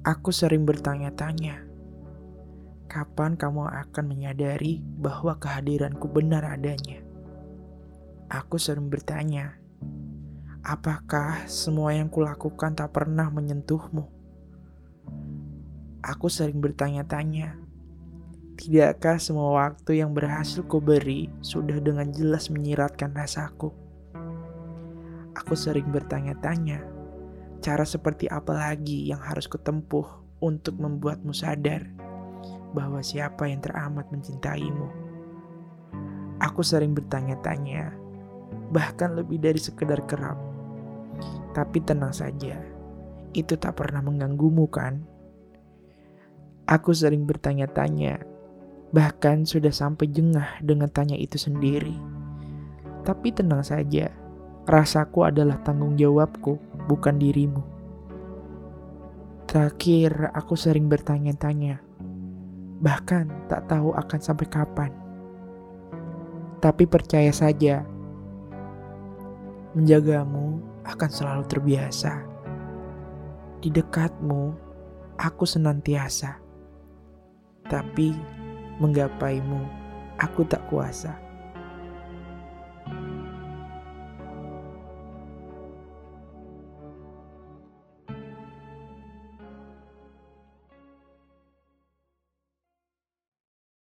Aku sering bertanya-tanya, kapan kamu akan menyadari bahwa kehadiranku benar adanya? Aku sering bertanya, apakah semua yang kulakukan tak pernah menyentuhmu? Aku sering bertanya-tanya, tidakkah semua waktu yang berhasil ku beri sudah dengan jelas menyiratkan rasaku? Aku sering bertanya-tanya, Cara seperti apa lagi yang harus kutempuh untuk membuatmu sadar bahwa siapa yang teramat mencintaimu? Aku sering bertanya-tanya, bahkan lebih dari sekedar kerap. Tapi tenang saja, itu tak pernah mengganggumu kan? Aku sering bertanya-tanya, bahkan sudah sampai jengah dengan tanya itu sendiri. Tapi tenang saja, rasaku adalah tanggung jawabku bukan dirimu. Terakhir, aku sering bertanya-tanya, bahkan tak tahu akan sampai kapan. Tapi percaya saja, menjagamu akan selalu terbiasa. Di dekatmu, aku senantiasa. Tapi menggapaimu, aku tak kuasa.